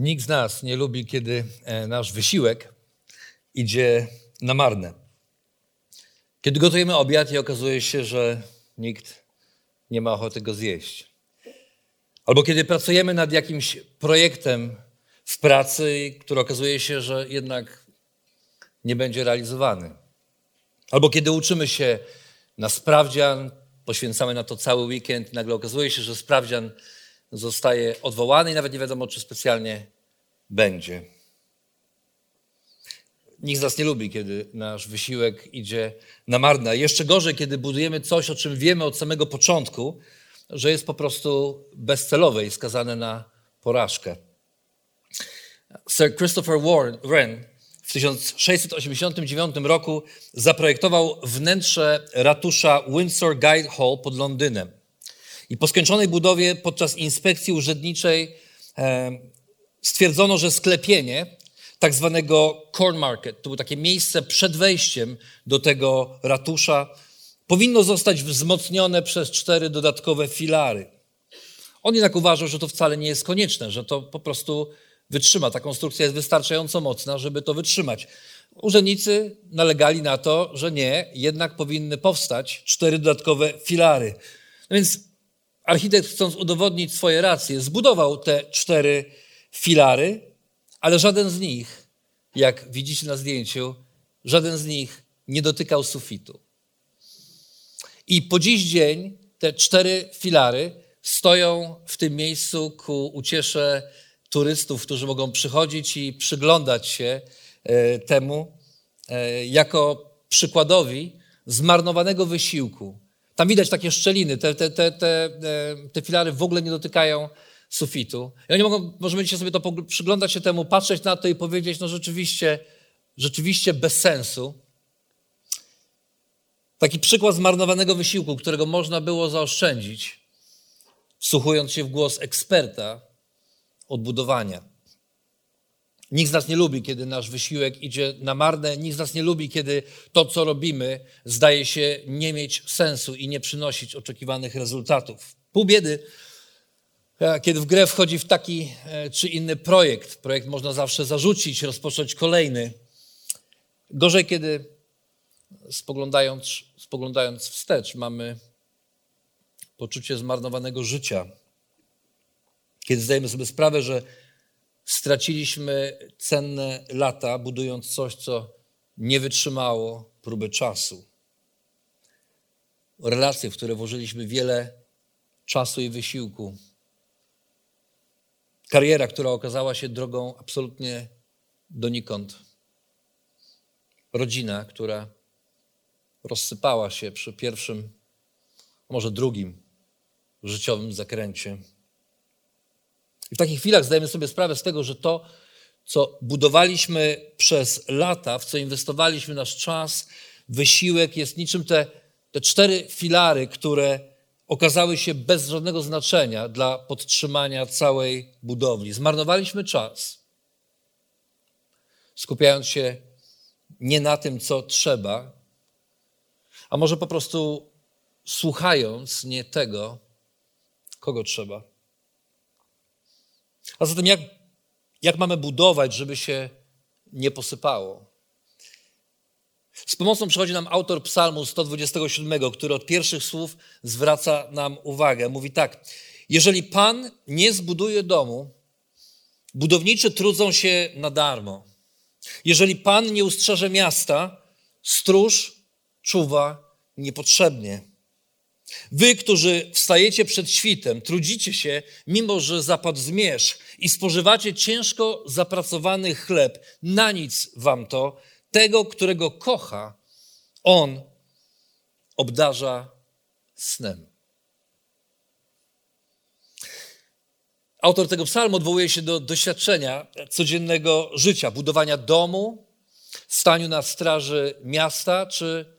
Nikt z nas nie lubi, kiedy e, nasz wysiłek idzie na marne. Kiedy gotujemy obiad i okazuje się, że nikt nie ma ochoty go zjeść. Albo kiedy pracujemy nad jakimś projektem w pracy, który okazuje się, że jednak nie będzie realizowany. Albo kiedy uczymy się na sprawdzian, poświęcamy na to cały weekend, nagle okazuje się, że sprawdzian zostaje odwołany i nawet nie wiadomo, czy specjalnie będzie. Nikt z nas nie lubi, kiedy nasz wysiłek idzie na marne. Jeszcze gorzej, kiedy budujemy coś, o czym wiemy od samego początku, że jest po prostu bezcelowe i skazane na porażkę. Sir Christopher Wren w 1689 roku zaprojektował wnętrze ratusza Windsor Guide Hall pod Londynem. I po skończonej budowie podczas inspekcji urzędniczej e, stwierdzono, że sklepienie tak zwanego corn market, to było takie miejsce przed wejściem do tego ratusza, powinno zostać wzmocnione przez cztery dodatkowe filary. On jednak uważał, że to wcale nie jest konieczne, że to po prostu wytrzyma. Ta konstrukcja jest wystarczająco mocna, żeby to wytrzymać. Urzędnicy nalegali na to, że nie, jednak powinny powstać cztery dodatkowe filary. No więc architekt, chcąc udowodnić swoje racje, zbudował te cztery filary, ale żaden z nich, jak widzicie na zdjęciu, żaden z nich nie dotykał sufitu. I po dziś dzień te cztery filary stoją w tym miejscu ku uciesze turystów, którzy mogą przychodzić i przyglądać się e, temu e, jako przykładowi zmarnowanego wysiłku. Tam widać takie szczeliny, te, te, te, te, e, te filary w ogóle nie dotykają sufitu. I oni mogą, możemy dzisiaj sobie to przyglądać się temu, patrzeć na to i powiedzieć, no rzeczywiście, rzeczywiście bez sensu. Taki przykład zmarnowanego wysiłku, którego można było zaoszczędzić, wsłuchując się w głos eksperta odbudowania. Nikt z nas nie lubi, kiedy nasz wysiłek idzie na marne. Nikt z nas nie lubi, kiedy to, co robimy, zdaje się nie mieć sensu i nie przynosić oczekiwanych rezultatów. Pół biedy, e, kiedy w grę wchodzi w taki e, czy inny projekt. Projekt można zawsze zarzucić, rozpocząć kolejny. Gorzej, kiedy spoglądając, spoglądając wstecz, mamy poczucie zmarnowanego życia. Kiedy zdajemy sobie sprawę, że straciliśmy cenne lata, budując coś, co nie wytrzymało próby czasu. Relacje, w które włożyliśmy wiele czasu i wysiłku. Kariera, która okazała się drogą absolutnie donikąd. Rodzina, która rozsypała się przy pierwszym, może drugim życiowym zakręcie. I w takich chwilach zdajemy sobie sprawę z tego, że to, co budowaliśmy przez lata, w co inwestowaliśmy nasz czas, wysiłek, jest niczym te, te cztery filary, które okazały się bez żadnego znaczenia dla podtrzymania całej budowli. Zmarnowaliśmy czas, skupiając się nie na tym, co trzeba, a może po prostu słuchając nie tego, kogo trzeba. A zatem jak, jak mamy budować, żeby się nie posypało? Z pomocą przychodzi nam autor Psalmu 127, który od pierwszych słów zwraca nam uwagę. Mówi tak: Jeżeli Pan nie zbuduje domu, budowniczy trudzą się na darmo. Jeżeli Pan nie ustrzeże miasta, stróż czuwa niepotrzebnie. Wy, którzy wstajecie przed świtem, trudzicie się, mimo że zapadł zmierzch i spożywacie ciężko zapracowany chleb, na nic wam to, tego, którego kocha, on obdarza snem. Autor tego psalmu odwołuje się do doświadczenia codziennego życia, budowania domu, staniu na straży miasta, czy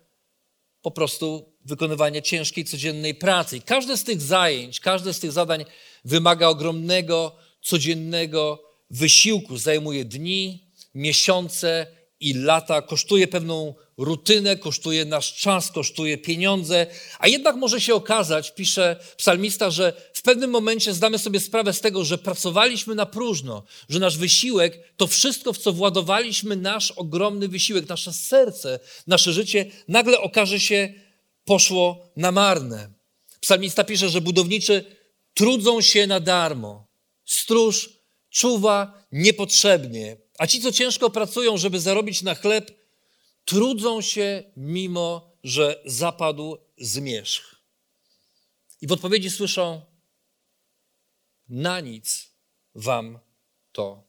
po prostu wykonywania ciężkiej codziennej pracy. I każde z tych zajęć, każde z tych zadań wymaga ogromnego, codziennego wysiłku. Zajmuje dni, miesiące i lata, kosztuje pewną rutynę, kosztuje nasz czas, kosztuje pieniądze, a jednak może się okazać, pisze psalmista, że w pewnym momencie zdamy sobie sprawę z tego, że pracowaliśmy na próżno, że nasz wysiłek, to wszystko, w co władowaliśmy nasz ogromny wysiłek, nasze serce, nasze życie, nagle okaże się poszło na marne. Psalmista pisze, że budowniczy trudzą się na darmo. Stróż czuwa niepotrzebnie, a ci, co ciężko pracują, żeby zarobić na chleb, trudzą się, mimo że zapadł zmierzch. I w odpowiedzi słyszą: Na nic wam to.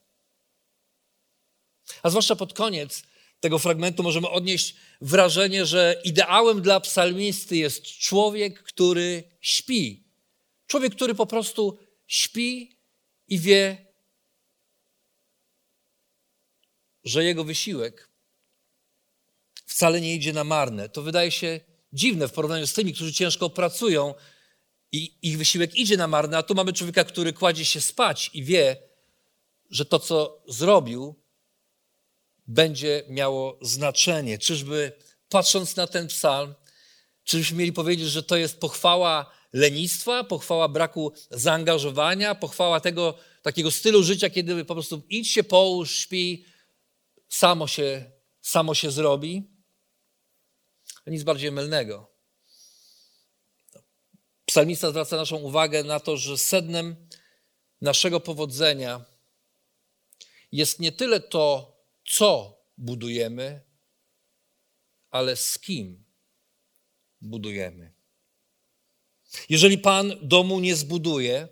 A zwłaszcza pod koniec tego fragmentu możemy odnieść wrażenie, że ideałem dla psalmisty jest człowiek, który śpi. Człowiek, który po prostu śpi i wie, że jego wysiłek wcale nie idzie na marne. To wydaje się dziwne w porównaniu z tymi, którzy ciężko pracują i ich wysiłek idzie na marne, a tu mamy człowieka, który kładzie się spać i wie, że to, co zrobił, będzie miało znaczenie. Czyżby, patrząc na ten psalm, czyżbyśmy mieli powiedzieć, że to jest pochwała lenistwa, pochwała braku zaangażowania, pochwała tego takiego stylu życia, kiedy po prostu idź się połóż, śpi, samo się, samo się zrobi. Nic bardziej mylnego. Psalmista zwraca naszą uwagę na to, że sednem naszego powodzenia jest nie tyle to, co budujemy, ale z kim budujemy. Jeżeli Pan domu nie zbuduje,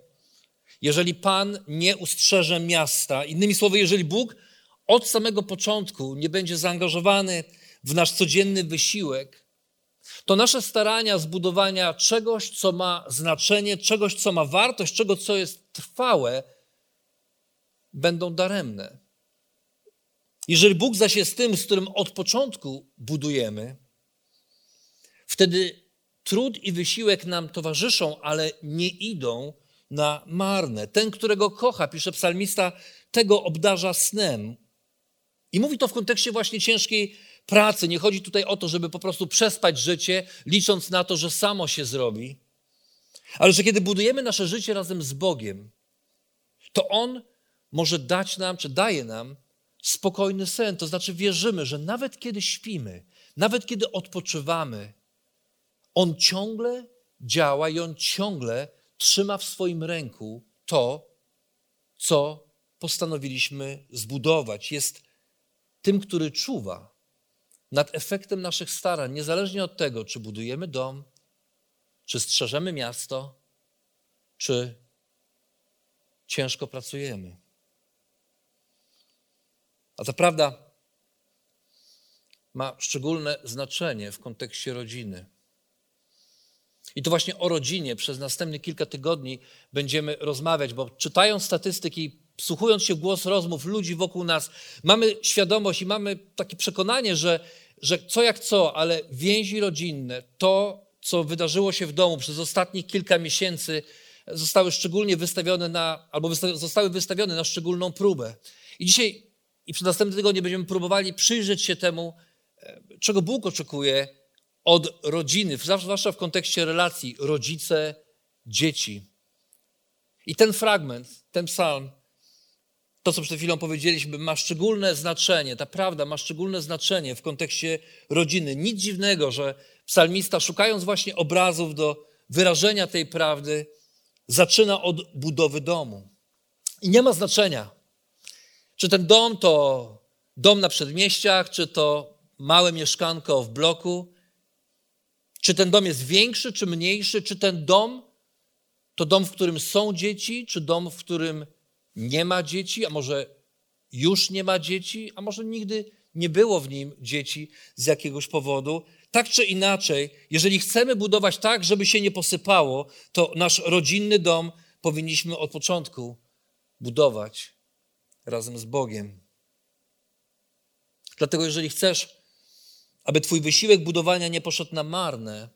jeżeli Pan nie ustrzeże miasta, innymi słowy, jeżeli Bóg od samego początku nie będzie zaangażowany w nasz codzienny wysiłek, to nasze starania zbudowania czegoś, co ma znaczenie, czegoś, co ma wartość, czego, co jest trwałe, będą daremne. Jeżeli Bóg zaś jest tym, z którym od początku budujemy, wtedy trud i wysiłek nam towarzyszą, ale nie idą na marne. Ten, którego kocha, pisze psalmista, tego obdarza snem. I mówi to w kontekście właśnie ciężkiej pracy. Nie chodzi tutaj o to, żeby po prostu przespać życie, licząc na to, że samo się zrobi, ale że kiedy budujemy nasze życie razem z Bogiem, to On może dać nam, czy daje nam spokojny sen. To znaczy wierzymy, że nawet kiedy śpimy, nawet kiedy odpoczywamy, On ciągle działa i On ciągle trzyma w swoim ręku to, co postanowiliśmy zbudować. Jest tym, który czuwa nad efektem naszych starań, niezależnie od tego, czy budujemy dom, czy strzeżemy miasto, czy ciężko pracujemy. A ta prawda ma szczególne znaczenie w kontekście rodziny. I to właśnie o rodzinie przez następne kilka tygodni będziemy rozmawiać, bo czytając statystyki wsłuchując się w głos rozmów ludzi wokół nas, mamy świadomość i mamy takie przekonanie, że, że co jak co, ale więzi rodzinne, to, co wydarzyło się w domu przez ostatnich kilka miesięcy, zostały szczególnie wystawione na, albo wysta zostały wystawione na szczególną próbę. I dzisiaj i przez następny tygodnie będziemy próbowali przyjrzeć się temu, e, czego Bóg oczekuje od rodziny, zwłaszcza w kontekście relacji rodzice, dzieci. I ten fragment, ten psalm to, co przed chwilą powiedzieliśmy, ma szczególne znaczenie, ta prawda ma szczególne znaczenie w kontekście rodziny. Nic dziwnego, że psalmista, szukając właśnie obrazów do wyrażenia tej prawdy, zaczyna od budowy domu. I nie ma znaczenia, czy ten dom to dom na przedmieściach, czy to małe mieszkanko w bloku, czy ten dom jest większy, czy mniejszy, czy ten dom to dom, w którym są dzieci, czy dom, w którym nie ma dzieci, a może już nie ma dzieci, a może nigdy nie było w nim dzieci z jakiegoś powodu. Tak czy inaczej, jeżeli chcemy budować tak, żeby się nie posypało, to nasz rodzinny dom powinniśmy od początku budować razem z Bogiem. Dlatego, jeżeli chcesz, aby Twój wysiłek budowania nie poszedł na marne,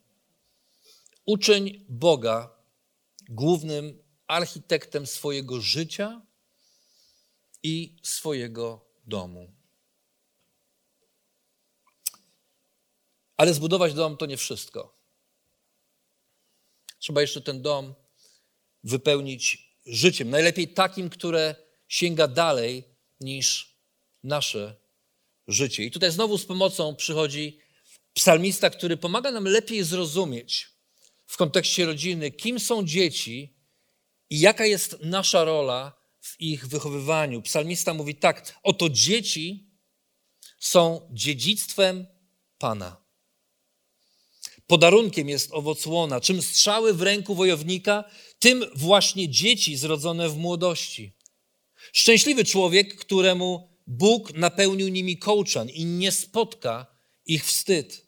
uczyń Boga głównym architektem swojego życia i swojego domu. Ale zbudować dom to nie wszystko. Trzeba jeszcze ten dom wypełnić życiem. Najlepiej takim, które sięga dalej niż nasze życie. I tutaj znowu z pomocą przychodzi psalmista, który pomaga nam lepiej zrozumieć w kontekście rodziny, kim są dzieci i jaka jest nasza rola w ich wychowywaniu. Psalmista mówi tak: Oto dzieci są dziedzictwem Pana. Podarunkiem jest owoc łona. Czym strzały w ręku wojownika, tym właśnie dzieci zrodzone w młodości. Szczęśliwy człowiek, któremu Bóg napełnił nimi kołczan i nie spotka ich wstyd,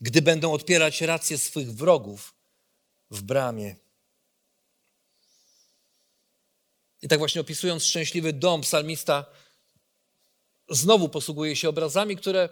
gdy będą odpierać rację swych wrogów w bramie. I tak właśnie opisując szczęśliwy dom, psalmista znowu posługuje się obrazami, które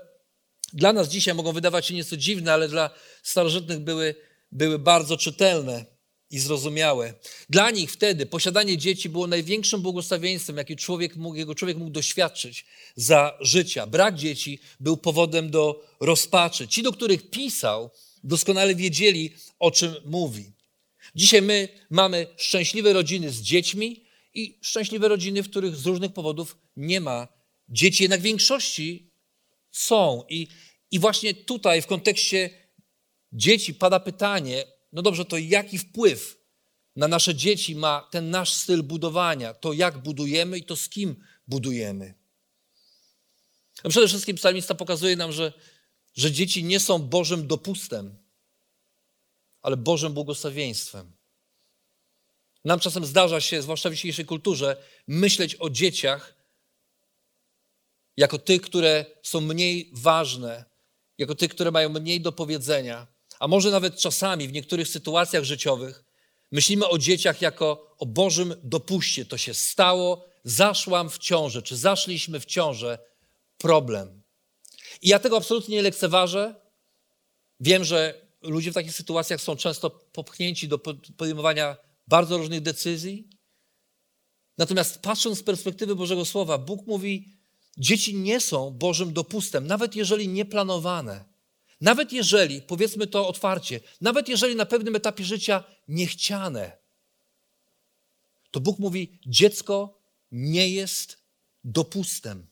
dla nas dzisiaj mogą wydawać się nieco dziwne, ale dla starożytnych były, były bardzo czytelne i zrozumiałe. Dla nich wtedy posiadanie dzieci było największym błogosławieństwem, jaki człowiek mógł, jego człowiek mógł doświadczyć za życia. Brak dzieci był powodem do rozpaczy. Ci, do których pisał, doskonale wiedzieli, o czym mówi. Dzisiaj my mamy szczęśliwe rodziny z dziećmi i szczęśliwe rodziny, w których z różnych powodów nie ma dzieci. Jednak w większości są. I, I właśnie tutaj w kontekście dzieci pada pytanie, no dobrze, to jaki wpływ na nasze dzieci ma ten nasz styl budowania, to jak budujemy i to z kim budujemy. No przede wszystkim psalmista pokazuje nam, że, że dzieci nie są Bożym dopustem, ale Bożym błogosławieństwem. Nam czasem zdarza się, zwłaszcza w dzisiejszej kulturze, myśleć o dzieciach jako tych, które są mniej ważne, jako tych, które mają mniej do powiedzenia, a może nawet czasami w niektórych sytuacjach życiowych myślimy o dzieciach jako o Bożym dopuście. To się stało, zaszłam w ciążę, czy zaszliśmy w ciążę, problem. I ja tego absolutnie nie lekceważę. Wiem, że ludzie w takich sytuacjach są często popchnięci do podejmowania bardzo różnych decyzji. Natomiast patrząc z perspektywy Bożego Słowa, Bóg mówi, Dzieci nie są Bożym dopustem, nawet jeżeli nieplanowane. Nawet jeżeli, powiedzmy to otwarcie, nawet jeżeli na pewnym etapie życia niechciane, to Bóg mówi: dziecko nie jest dopustem.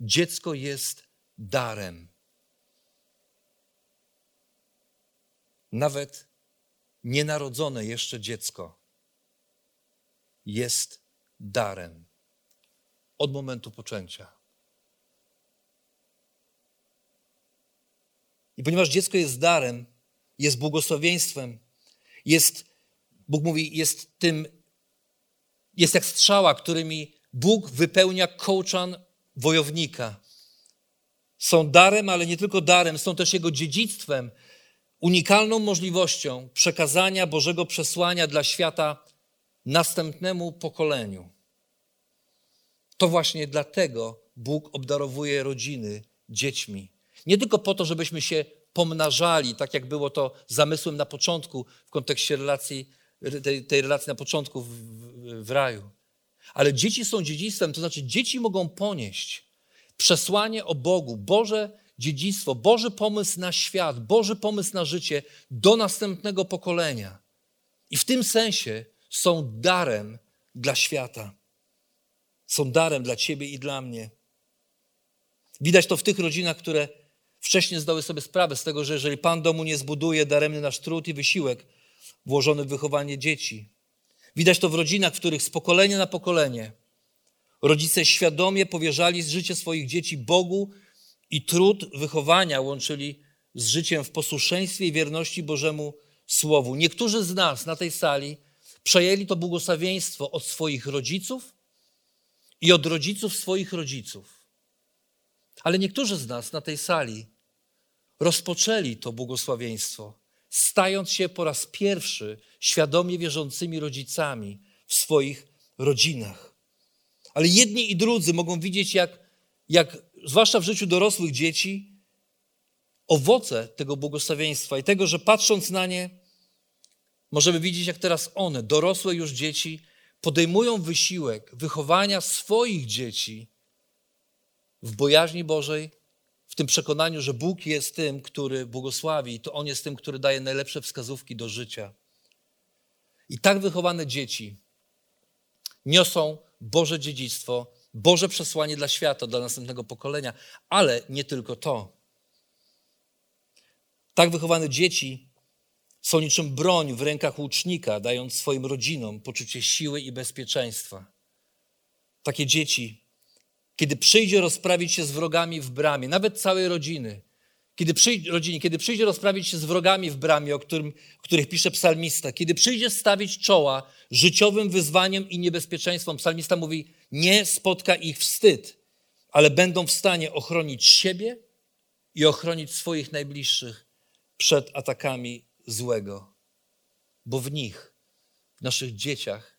Dziecko jest darem. Nawet nienarodzone jeszcze dziecko jest darem od momentu poczęcia. I ponieważ dziecko jest darem, jest błogosławieństwem, jest, Bóg mówi, jest tym, jest jak strzała, którymi Bóg wypełnia kołczan wojownika. Są darem, ale nie tylko darem, są też jego dziedzictwem, unikalną możliwością przekazania Bożego przesłania dla świata następnemu pokoleniu. To właśnie dlatego Bóg obdarowuje rodziny dziećmi. Nie tylko po to, żebyśmy się pomnażali, tak jak było to zamysłem na początku w kontekście relacji, tej, tej relacji na początku w, w, w raju. Ale dzieci są dziedzictwem, to znaczy dzieci mogą ponieść przesłanie o Bogu, Boże dziedzictwo, Boży pomysł na świat, Boży pomysł na życie do następnego pokolenia. I w tym sensie są darem dla świata. Są darem dla ciebie i dla mnie. Widać to w tych rodzinach, które wcześniej zdały sobie sprawę z tego, że jeżeli Pan domu nie zbuduje, daremny nasz trud i wysiłek włożony w wychowanie dzieci. Widać to w rodzinach, w których z pokolenia na pokolenie rodzice świadomie powierzali życie swoich dzieci Bogu i trud wychowania łączyli z życiem w posłuszeństwie i wierności Bożemu Słowu. Niektórzy z nas na tej sali przejęli to błogosławieństwo od swoich rodziców i od rodziców swoich rodziców. Ale niektórzy z nas na tej sali rozpoczęli to błogosławieństwo, stając się po raz pierwszy świadomie wierzącymi rodzicami w swoich rodzinach. Ale jedni i drudzy mogą widzieć, jak, jak zwłaszcza w życiu dorosłych dzieci, owoce tego błogosławieństwa i tego, że patrząc na nie, możemy widzieć, jak teraz one, dorosłe już dzieci, podejmują wysiłek wychowania swoich dzieci w bojaźni Bożej, w tym przekonaniu, że Bóg jest tym, który błogosławi, to On jest tym, który daje najlepsze wskazówki do życia. I tak wychowane dzieci niosą Boże dziedzictwo, Boże przesłanie dla świata, dla następnego pokolenia, ale nie tylko to. Tak wychowane dzieci są niczym broń w rękach łucznika, dając swoim rodzinom poczucie siły i bezpieczeństwa. Takie dzieci, kiedy przyjdzie rozprawić się z wrogami w bramie, nawet całej rodziny, kiedy przyjdzie, rodzinie, kiedy przyjdzie rozprawić się z wrogami w bramie, o, którym, których pisze psalmista, kiedy przyjdzie stawić czoła życiowym wyzwaniem i niebezpieczeństwom, psalmista mówi, nie spotka ich wstyd, ale będą w stanie ochronić siebie i ochronić swoich najbliższych przed atakami złego. Bo w nich, w naszych dzieciach,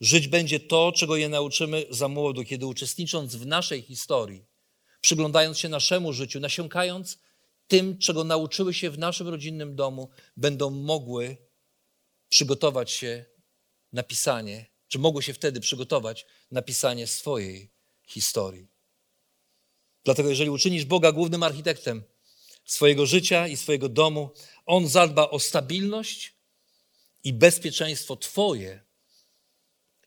żyć będzie to, czego je nauczymy za młodu, kiedy uczestnicząc w naszej historii, przyglądając się naszemu życiu, nasiąkając tym, czego nauczyły się w naszym rodzinnym domu, będą mogły przygotować się na pisanie, czy mogły się wtedy przygotować na pisanie swojej historii. Dlatego, jeżeli uczynisz Boga głównym architektem swojego życia i swojego domu, On zadba o stabilność i bezpieczeństwo Twoje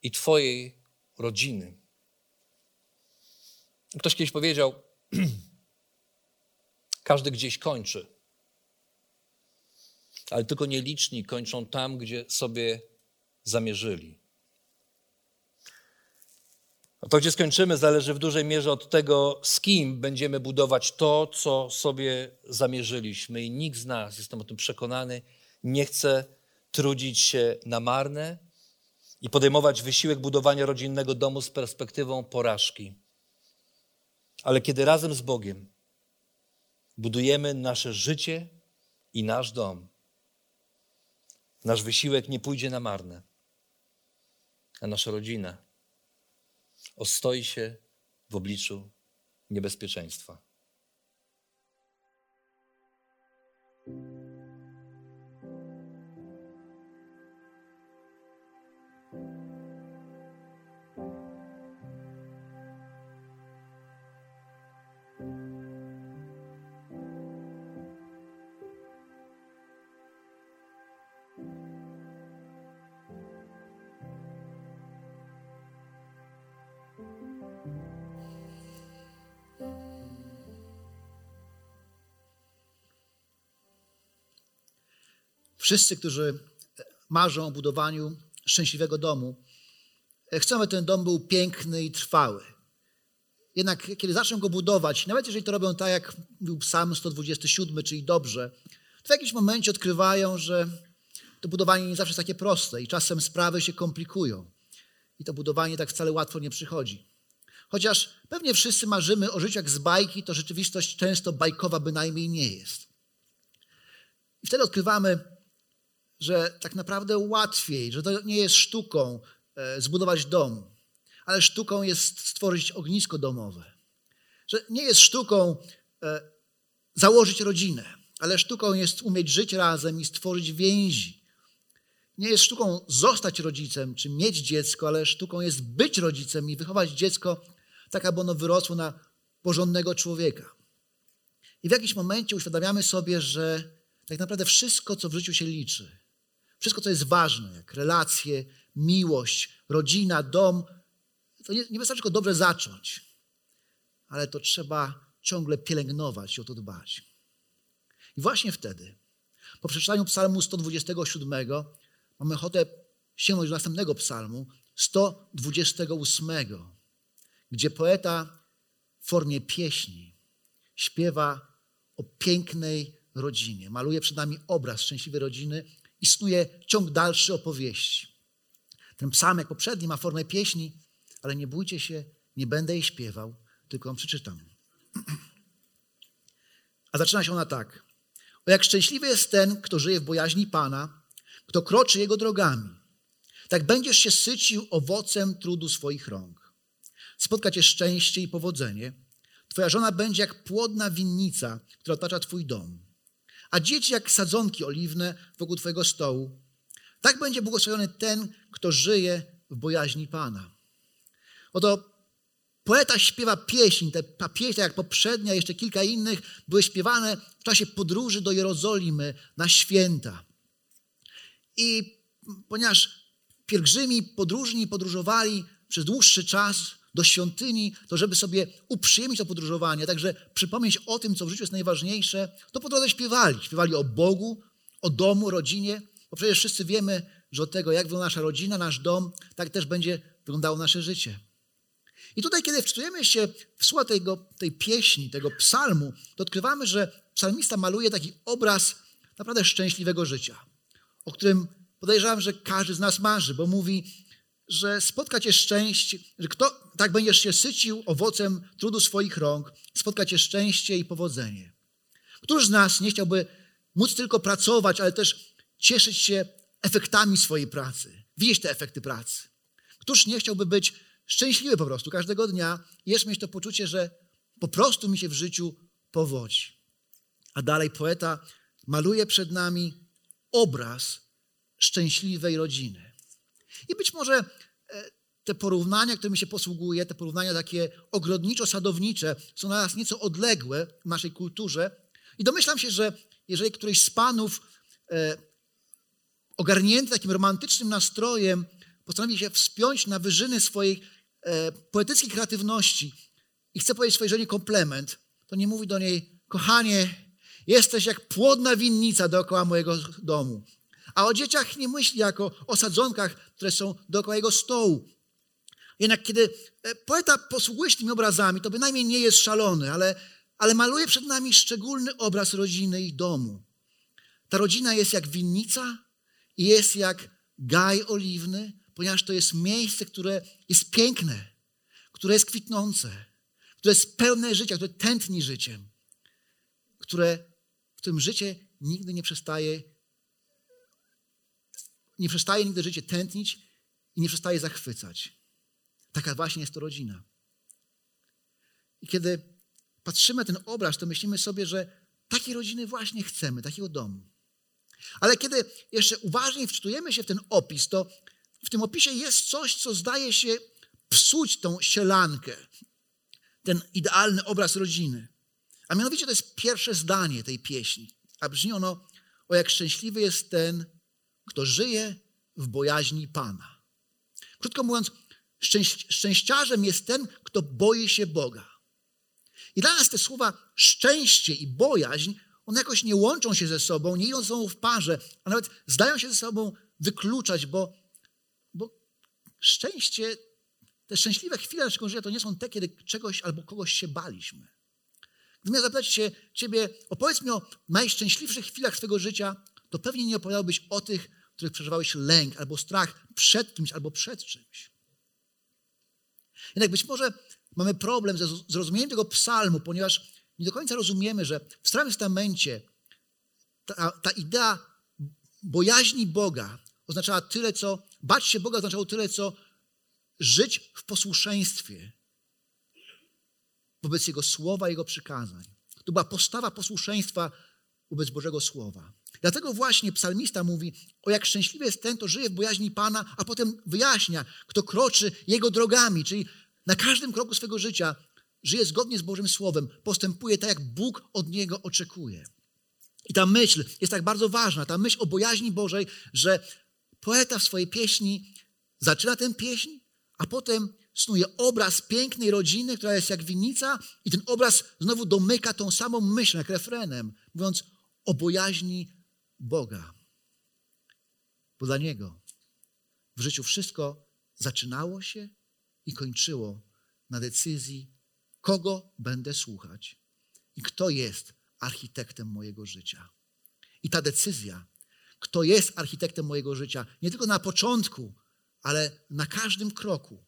i Twojej rodziny. Ktoś kiedyś powiedział, każdy gdzieś kończy, ale tylko nieliczni kończą tam, gdzie sobie zamierzyli. A to, gdzie skończymy, zależy w dużej mierze od tego, z kim będziemy budować to, co sobie zamierzyliśmy. I nikt z nas, jestem o tym przekonany, nie chce trudzić się na marne i podejmować wysiłek budowania rodzinnego domu z perspektywą porażki. Ale kiedy razem z Bogiem budujemy nasze życie i nasz dom, nasz wysiłek nie pójdzie na marne, a nasza rodzina ostoi się w obliczu niebezpieczeństwa. Wszyscy, którzy marzą o budowaniu szczęśliwego domu, chcą, aby ten dom był piękny i trwały. Jednak kiedy zaczną go budować, nawet jeżeli to robią tak, jak mówił Psalm 127, czyli dobrze, to w jakimś momencie odkrywają, że to budowanie nie zawsze jest takie proste i czasem sprawy się komplikują. I to budowanie tak wcale łatwo nie przychodzi. Chociaż pewnie wszyscy marzymy o życiu jak z bajki, to rzeczywistość często bajkowa bynajmniej nie jest. I wtedy odkrywamy, że tak naprawdę łatwiej, że to nie jest sztuką e, zbudować dom, ale sztuką jest stworzyć ognisko domowe. Że nie jest sztuką e, założyć rodzinę, ale sztuką jest umieć żyć razem i stworzyć więzi. Nie jest sztuką zostać rodzicem czy mieć dziecko, ale sztuką jest być rodzicem i wychować dziecko tak, aby ono wyrosło na porządnego człowieka. I w jakimś momencie uświadamiamy sobie, że tak naprawdę wszystko, co w życiu się liczy, wszystko, co jest ważne, jak relacje, miłość, rodzina, dom, to nie, nie wystarczy tylko dobrze zacząć, ale to trzeba ciągle pielęgnować i o to dbać. I właśnie wtedy, po przeczytaniu psalmu 127, mamy ochotę sięgnąć do następnego psalmu, 128, gdzie poeta w formie pieśni śpiewa o pięknej rodzinie. Maluje przed nami obraz szczęśliwej rodziny i snuje ciąg dalszy opowieści. Ten psalm, jak poprzedni, ma formę pieśni, ale nie bójcie się, nie będę jej śpiewał, tylko ją przeczytam. A zaczyna się ona tak. O jak szczęśliwy jest ten, kto żyje w bojaźni Pana, kto kroczy Jego drogami. Tak będziesz się sycił owocem trudu swoich rąk. spotka cię szczęście i powodzenie. Twoja żona będzie jak płodna winnica, która otacza twój dom. A dzieci jak sadzonki oliwne wokół twojego stołu. Tak będzie błogosławiony ten, kto żyje w bojaźni Pana. Oto poeta śpiewa pieśń, te ta pieśń, jak poprzednia, jeszcze kilka innych, były śpiewane w czasie podróży do Jerozolimy na święta. I ponieważ pielgrzymi, podróżni podróżowali przez dłuższy czas do świątyni, to żeby sobie uprzyjemnić to podróżowanie, także przypomnieć o tym, co w życiu jest najważniejsze, to po drodze śpiewali. Śpiewali o Bogu, o domu, rodzinie, bo przecież wszyscy wiemy, że od tego, jak wygląda nasza rodzina, nasz dom, tak też będzie wyglądało nasze życie. I tutaj, kiedy wczytujemy się w słowa tego, tej pieśni, tego psalmu, to odkrywamy, że psalmista maluje taki obraz naprawdę szczęśliwego życia, o którym podejrzewam, że każdy z nas marzy, bo mówi, że spotka cię szczęście, że kto tak będziesz się sycił owocem trudu swoich rąk, spotka cię szczęście i powodzenie. Któż z nas nie chciałby móc tylko pracować, ale też cieszyć się efektami swojej pracy, widzieć te efekty pracy? Któż nie chciałby być szczęśliwy po prostu każdego dnia i jeszcze mieć to poczucie, że po prostu mi się w życiu powodzi? A dalej poeta maluje przed nami obraz szczęśliwej rodziny. I być może e, te porównania, którymi się posługuje, te porównania takie ogrodniczo-sadownicze są na nas nieco odległe w naszej kulturze. I domyślam się, że jeżeli któryś z panów e, ogarnięty takim romantycznym nastrojem postanowi się wspiąć na wyżyny swojej e, poetyckiej kreatywności i chce powiedzieć swojej żonie komplement, to nie mówi do niej, kochanie, jesteś jak płodna winnica dookoła mojego domu. A o dzieciach nie myśli jako o sadzonkach, które są dookoła jego stołu. Jednak kiedy e, poeta posługuje się tymi obrazami, to bynajmniej nie jest szalony, ale, ale maluje przed nami szczególny obraz rodziny i domu. Ta rodzina jest jak winnica i jest jak gaj oliwny, ponieważ to jest miejsce, które jest piękne, które jest kwitnące, które jest pełne życia, które tętni życiem, które, w którym życie nigdy nie przestaje nie przestaje nigdy życie tętnić i nie przestaje zachwycać. Taka właśnie jest to rodzina. I kiedy patrzymy na ten obraz, to myślimy sobie, że takiej rodziny właśnie chcemy, takiego domu. Ale kiedy jeszcze uważnie wczytujemy się w ten opis, to w tym opisie jest coś, co zdaje się psuć tą sielankę, ten idealny obraz rodziny. A mianowicie to jest pierwsze zdanie tej pieśni. A brzmi ono, o jak szczęśliwy jest ten, kto żyje w bojaźni Pana. Krótko mówiąc, szczęściarzem jest ten, kto boi się Boga. I dla nas te słowa szczęście i bojaźń, one jakoś nie łączą się ze sobą, nie idą ze sobą w parze, a nawet zdają się ze sobą wykluczać, bo, bo szczęście, te szczęśliwe chwile naszego życia to nie są te, kiedy czegoś albo kogoś się baliśmy. Gdybym ja zapytać się ciebie, opowiedz mi o najszczęśliwszych chwilach swojego życia, to pewnie nie opowiadałbyś o tych, których przeżywałeś lęk albo strach przed kimś albo przed czymś. Jednak być może mamy problem ze zrozumieniem tego psalmu, ponieważ nie do końca rozumiemy, że w Starym Testamencie ta, ta idea bojaźni Boga oznaczała tyle, co bać się Boga oznaczało tyle, co żyć w posłuszeństwie wobec Jego słowa, Jego przykazań. To była postawa posłuszeństwa wobec Bożego Słowa. Dlatego właśnie psalmista mówi, o jak szczęśliwy jest ten, kto żyje w bojaźni Pana, a potem wyjaśnia, kto kroczy Jego drogami, czyli na każdym kroku swojego życia żyje zgodnie z Bożym Słowem, postępuje tak, jak Bóg od niego oczekuje. I ta myśl jest tak bardzo ważna, ta myśl o bojaźni Bożej, że poeta w swojej pieśni zaczyna tę pieśń, a potem snuje obraz pięknej rodziny, która jest jak winnica i ten obraz znowu domyka tą samą myśl, jak refrenem, mówiąc o bojaźni Boga. Bo dla Niego w życiu wszystko zaczynało się i kończyło na decyzji, kogo będę słuchać i kto jest architektem mojego życia. I ta decyzja, kto jest architektem mojego życia, nie tylko na początku, ale na każdym kroku,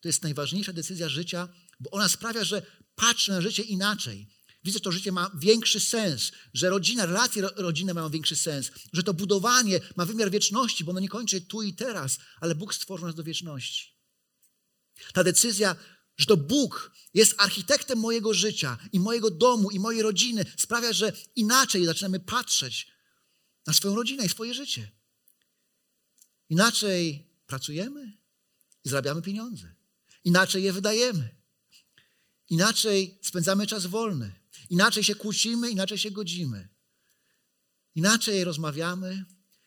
to jest najważniejsza decyzja życia, bo ona sprawia, że patrzę na życie inaczej. Widzę, że to życie ma większy sens, że rodzina, relacje rodzinne mają większy sens, że to budowanie ma wymiar wieczności, bo ono nie kończy tu i teraz, ale Bóg stworzył nas do wieczności. Ta decyzja że to Bóg jest architektem mojego życia i mojego domu i mojej rodziny, sprawia, że inaczej zaczynamy patrzeć na swoją rodzinę i swoje życie. Inaczej pracujemy i zarabiamy pieniądze. Inaczej je wydajemy. Inaczej spędzamy czas wolny. Inaczej się kłócimy, inaczej się godzimy. Inaczej rozmawiamy,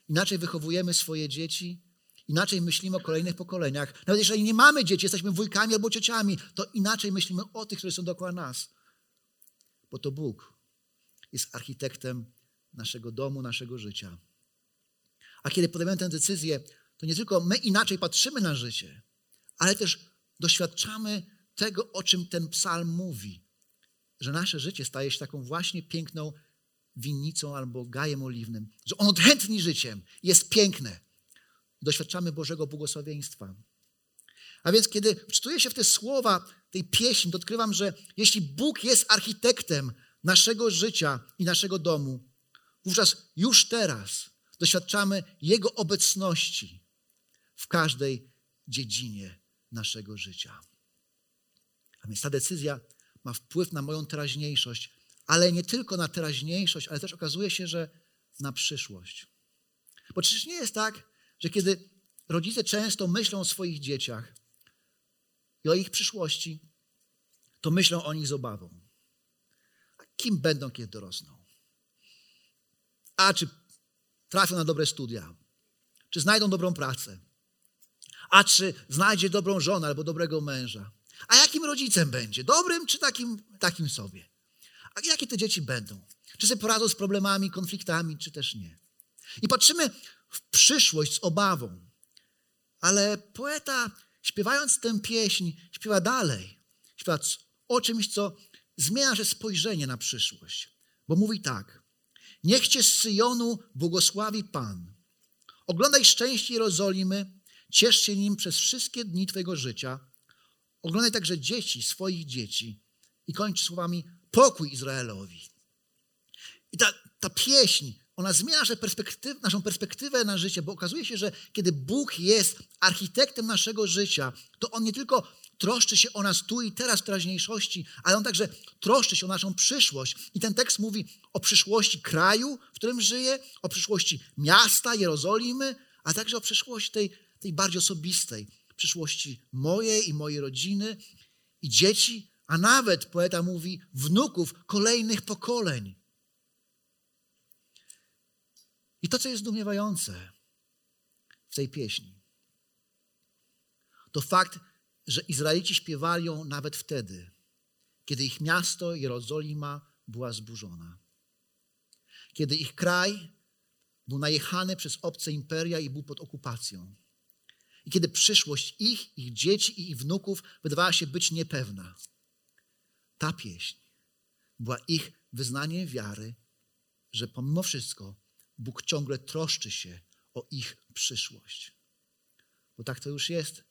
inaczej wychowujemy swoje dzieci, inaczej myślimy o kolejnych pokoleniach. Nawet jeżeli nie mamy dzieci, jesteśmy wujkami albo ciociami, to inaczej myślimy o tych, którzy są dookoła nas. Bo to Bóg jest architektem naszego domu, naszego życia. A kiedy podejmujemy tę decyzję, to nie tylko my inaczej patrzymy na życie, ale też doświadczamy tego, o czym ten psalm mówi, że nasze życie staje się taką właśnie piękną winnicą albo gajem oliwnym, że on odchętni życiem, jest piękne. Doświadczamy Bożego błogosławieństwa. A więc kiedy wczytuję się w te słowa tej pieśni, to odkrywam, że jeśli Bóg jest architektem naszego życia i naszego domu, wówczas już teraz doświadczamy Jego obecności w każdej dziedzinie naszego życia. A więc ta decyzja ma wpływ na moją teraźniejszość, ale nie tylko na teraźniejszość, ale też okazuje się, że na przyszłość. Bo czyż nie jest tak, że kiedy rodzice często myślą o swoich dzieciach i o ich przyszłości, to myślą o nich z obawą. A kim będą, kiedy dorosną? A czy trafią na dobre studia? Czy znajdą dobrą pracę? A czy znajdzie dobrą żonę albo dobrego męża? A jakim rodzicem będzie? Dobrym czy takim, takim sobie? A jakie te dzieci będą? Czy sobie poradzą z problemami, konfliktami, czy też nie? I patrzymy w przyszłość z obawą. Ale poeta, śpiewając tę pieśń, śpiewa dalej. Śpiewa o czymś, co zmienia nasze spojrzenie na przyszłość. Bo mówi tak. Niech cię z Syjonu błogosławi Pan. Oglądaj szczęście Jerozolimy, ciesz się nim przez wszystkie dni Twojego życia. Oglądaj także dzieci swoich dzieci. I kończy słowami pokój Izraelowi. I ta, ta pieśń, ona zmienia nasze perspektyw, naszą perspektywę na życie, bo okazuje się, że kiedy Bóg jest architektem naszego życia, to On nie tylko troszczy się o nas tu i teraz w teraźniejszości, ale On także troszczy się o naszą przyszłość. I ten tekst mówi o przyszłości kraju, w którym żyje, o przyszłości miasta, Jerozolimy, a także o przyszłości tej, tej bardziej osobistej, przyszłości mojej i mojej rodziny i dzieci, a nawet poeta mówi wnuków kolejnych pokoleń. I to, co jest zdumiewające w tej pieśni, to fakt, że Izraelici śpiewali ją nawet wtedy, kiedy ich miasto Jerozolima była zburzona. Kiedy ich kraj był najechany przez obce imperia i był pod okupacją. I kiedy przyszłość ich, ich dzieci i ich wnuków wydawała się być niepewna. Ta pieśń była ich wyznaniem wiary, że pomimo wszystko Bóg ciągle troszczy się o ich przyszłość. Bo tak to już jest,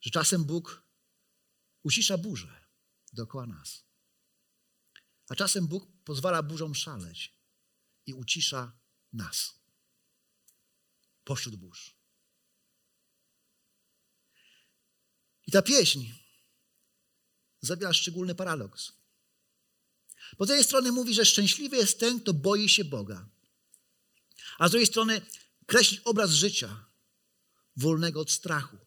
że czasem Bóg ucisza burzę dookoła nas. A czasem Bóg pozwala burzom szaleć i ucisza nas pośród burz. I ta pieśń zawiera szczególny paradoks. Po tej strony mówi, że szczęśliwy jest ten, kto boi się Boga. A z drugiej strony kreśli obraz życia wolnego od strachu.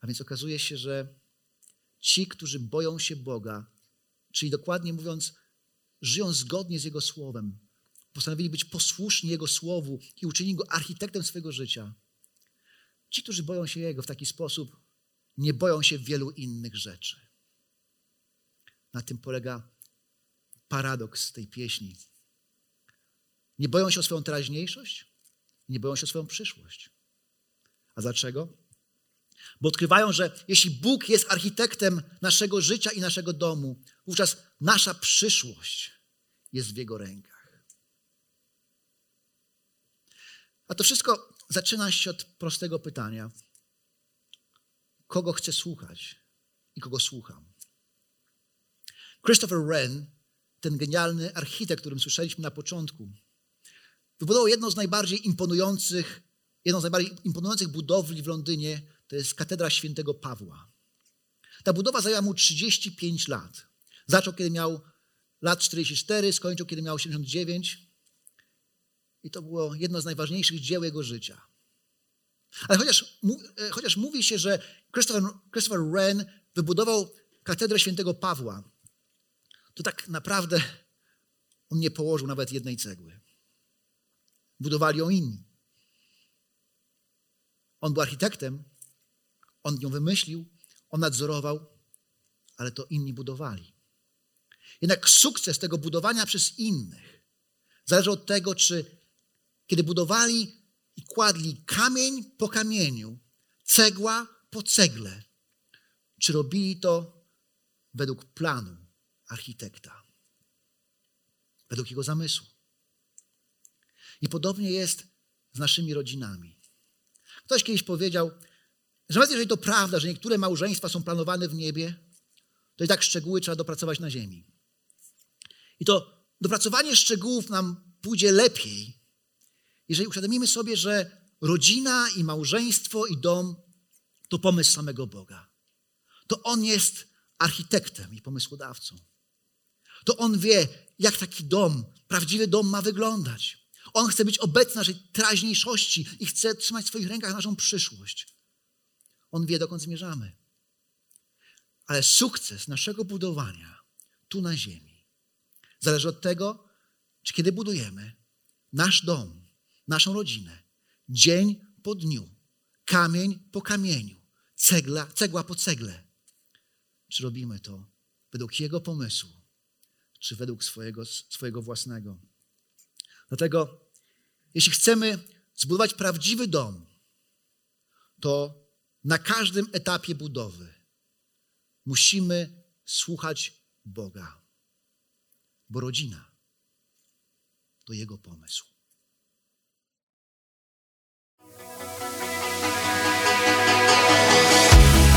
A więc okazuje się, że ci, którzy boją się Boga, czyli dokładnie mówiąc, żyją zgodnie z Jego Słowem, postanowili być posłuszni Jego Słowu i uczynili Go architektem swojego życia. Ci, którzy boją się Jego w taki sposób, nie boją się wielu innych rzeczy. Na tym polega paradoks tej pieśni. Nie boją się o swoją teraźniejszość, nie boją się o swoją przyszłość. A dlaczego? Bo odkrywają, że jeśli Bóg jest architektem naszego życia i naszego domu, wówczas nasza przyszłość jest w Jego rękach. A to wszystko zaczyna się od prostego pytania: kogo chcę słuchać i kogo słucham? Christopher Wren, ten genialny architekt, którym słyszeliśmy na początku, wybudował jedną z najbardziej imponujących, jedną z najbardziej imponujących budowli w Londynie, to jest katedra świętego Pawła. Ta budowa zajęła mu 35 lat. Zaczął, kiedy miał lat 44, skończył, kiedy miał 79. I to było jedno z najważniejszych dzieł jego życia. Ale chociaż, e, chociaż mówi się, że Christopher, Christopher Wren wybudował katedrę świętego Pawła, to tak naprawdę on nie położył nawet jednej cegły. Budowali ją inni. On był architektem, on ją wymyślił, on nadzorował, ale to inni budowali. Jednak sukces tego budowania przez innych zależy od tego, czy kiedy budowali i kładli kamień po kamieniu, cegła po cegle, czy robili to według planu architekta, według jego zamysłu. I podobnie jest z naszymi rodzinami. Ktoś kiedyś powiedział, że nawet jeżeli to prawda, że niektóre małżeństwa są planowane w niebie, to i tak szczegóły trzeba dopracować na ziemi. I to dopracowanie szczegółów nam pójdzie lepiej, jeżeli uświadomimy sobie, że rodzina i małżeństwo i dom to pomysł samego Boga. To On jest architektem i pomysłodawcą. To On wie, jak taki dom, prawdziwy dom ma wyglądać. On chce być obecny naszej teraźniejszości i chce trzymać w swoich rękach naszą przyszłość. On wie, dokąd zmierzamy. Ale sukces naszego budowania tu na ziemi zależy od tego, czy kiedy budujemy nasz dom, naszą rodzinę, dzień po dniu, kamień po kamieniu, cegla, cegła po cegle, czy robimy to według Jego pomysłu, czy według swojego, swojego własnego. Dlatego, jeśli chcemy zbudować prawdziwy dom, to na każdym etapie budowy musimy słuchać Boga, bo rodzina to Jego pomysł.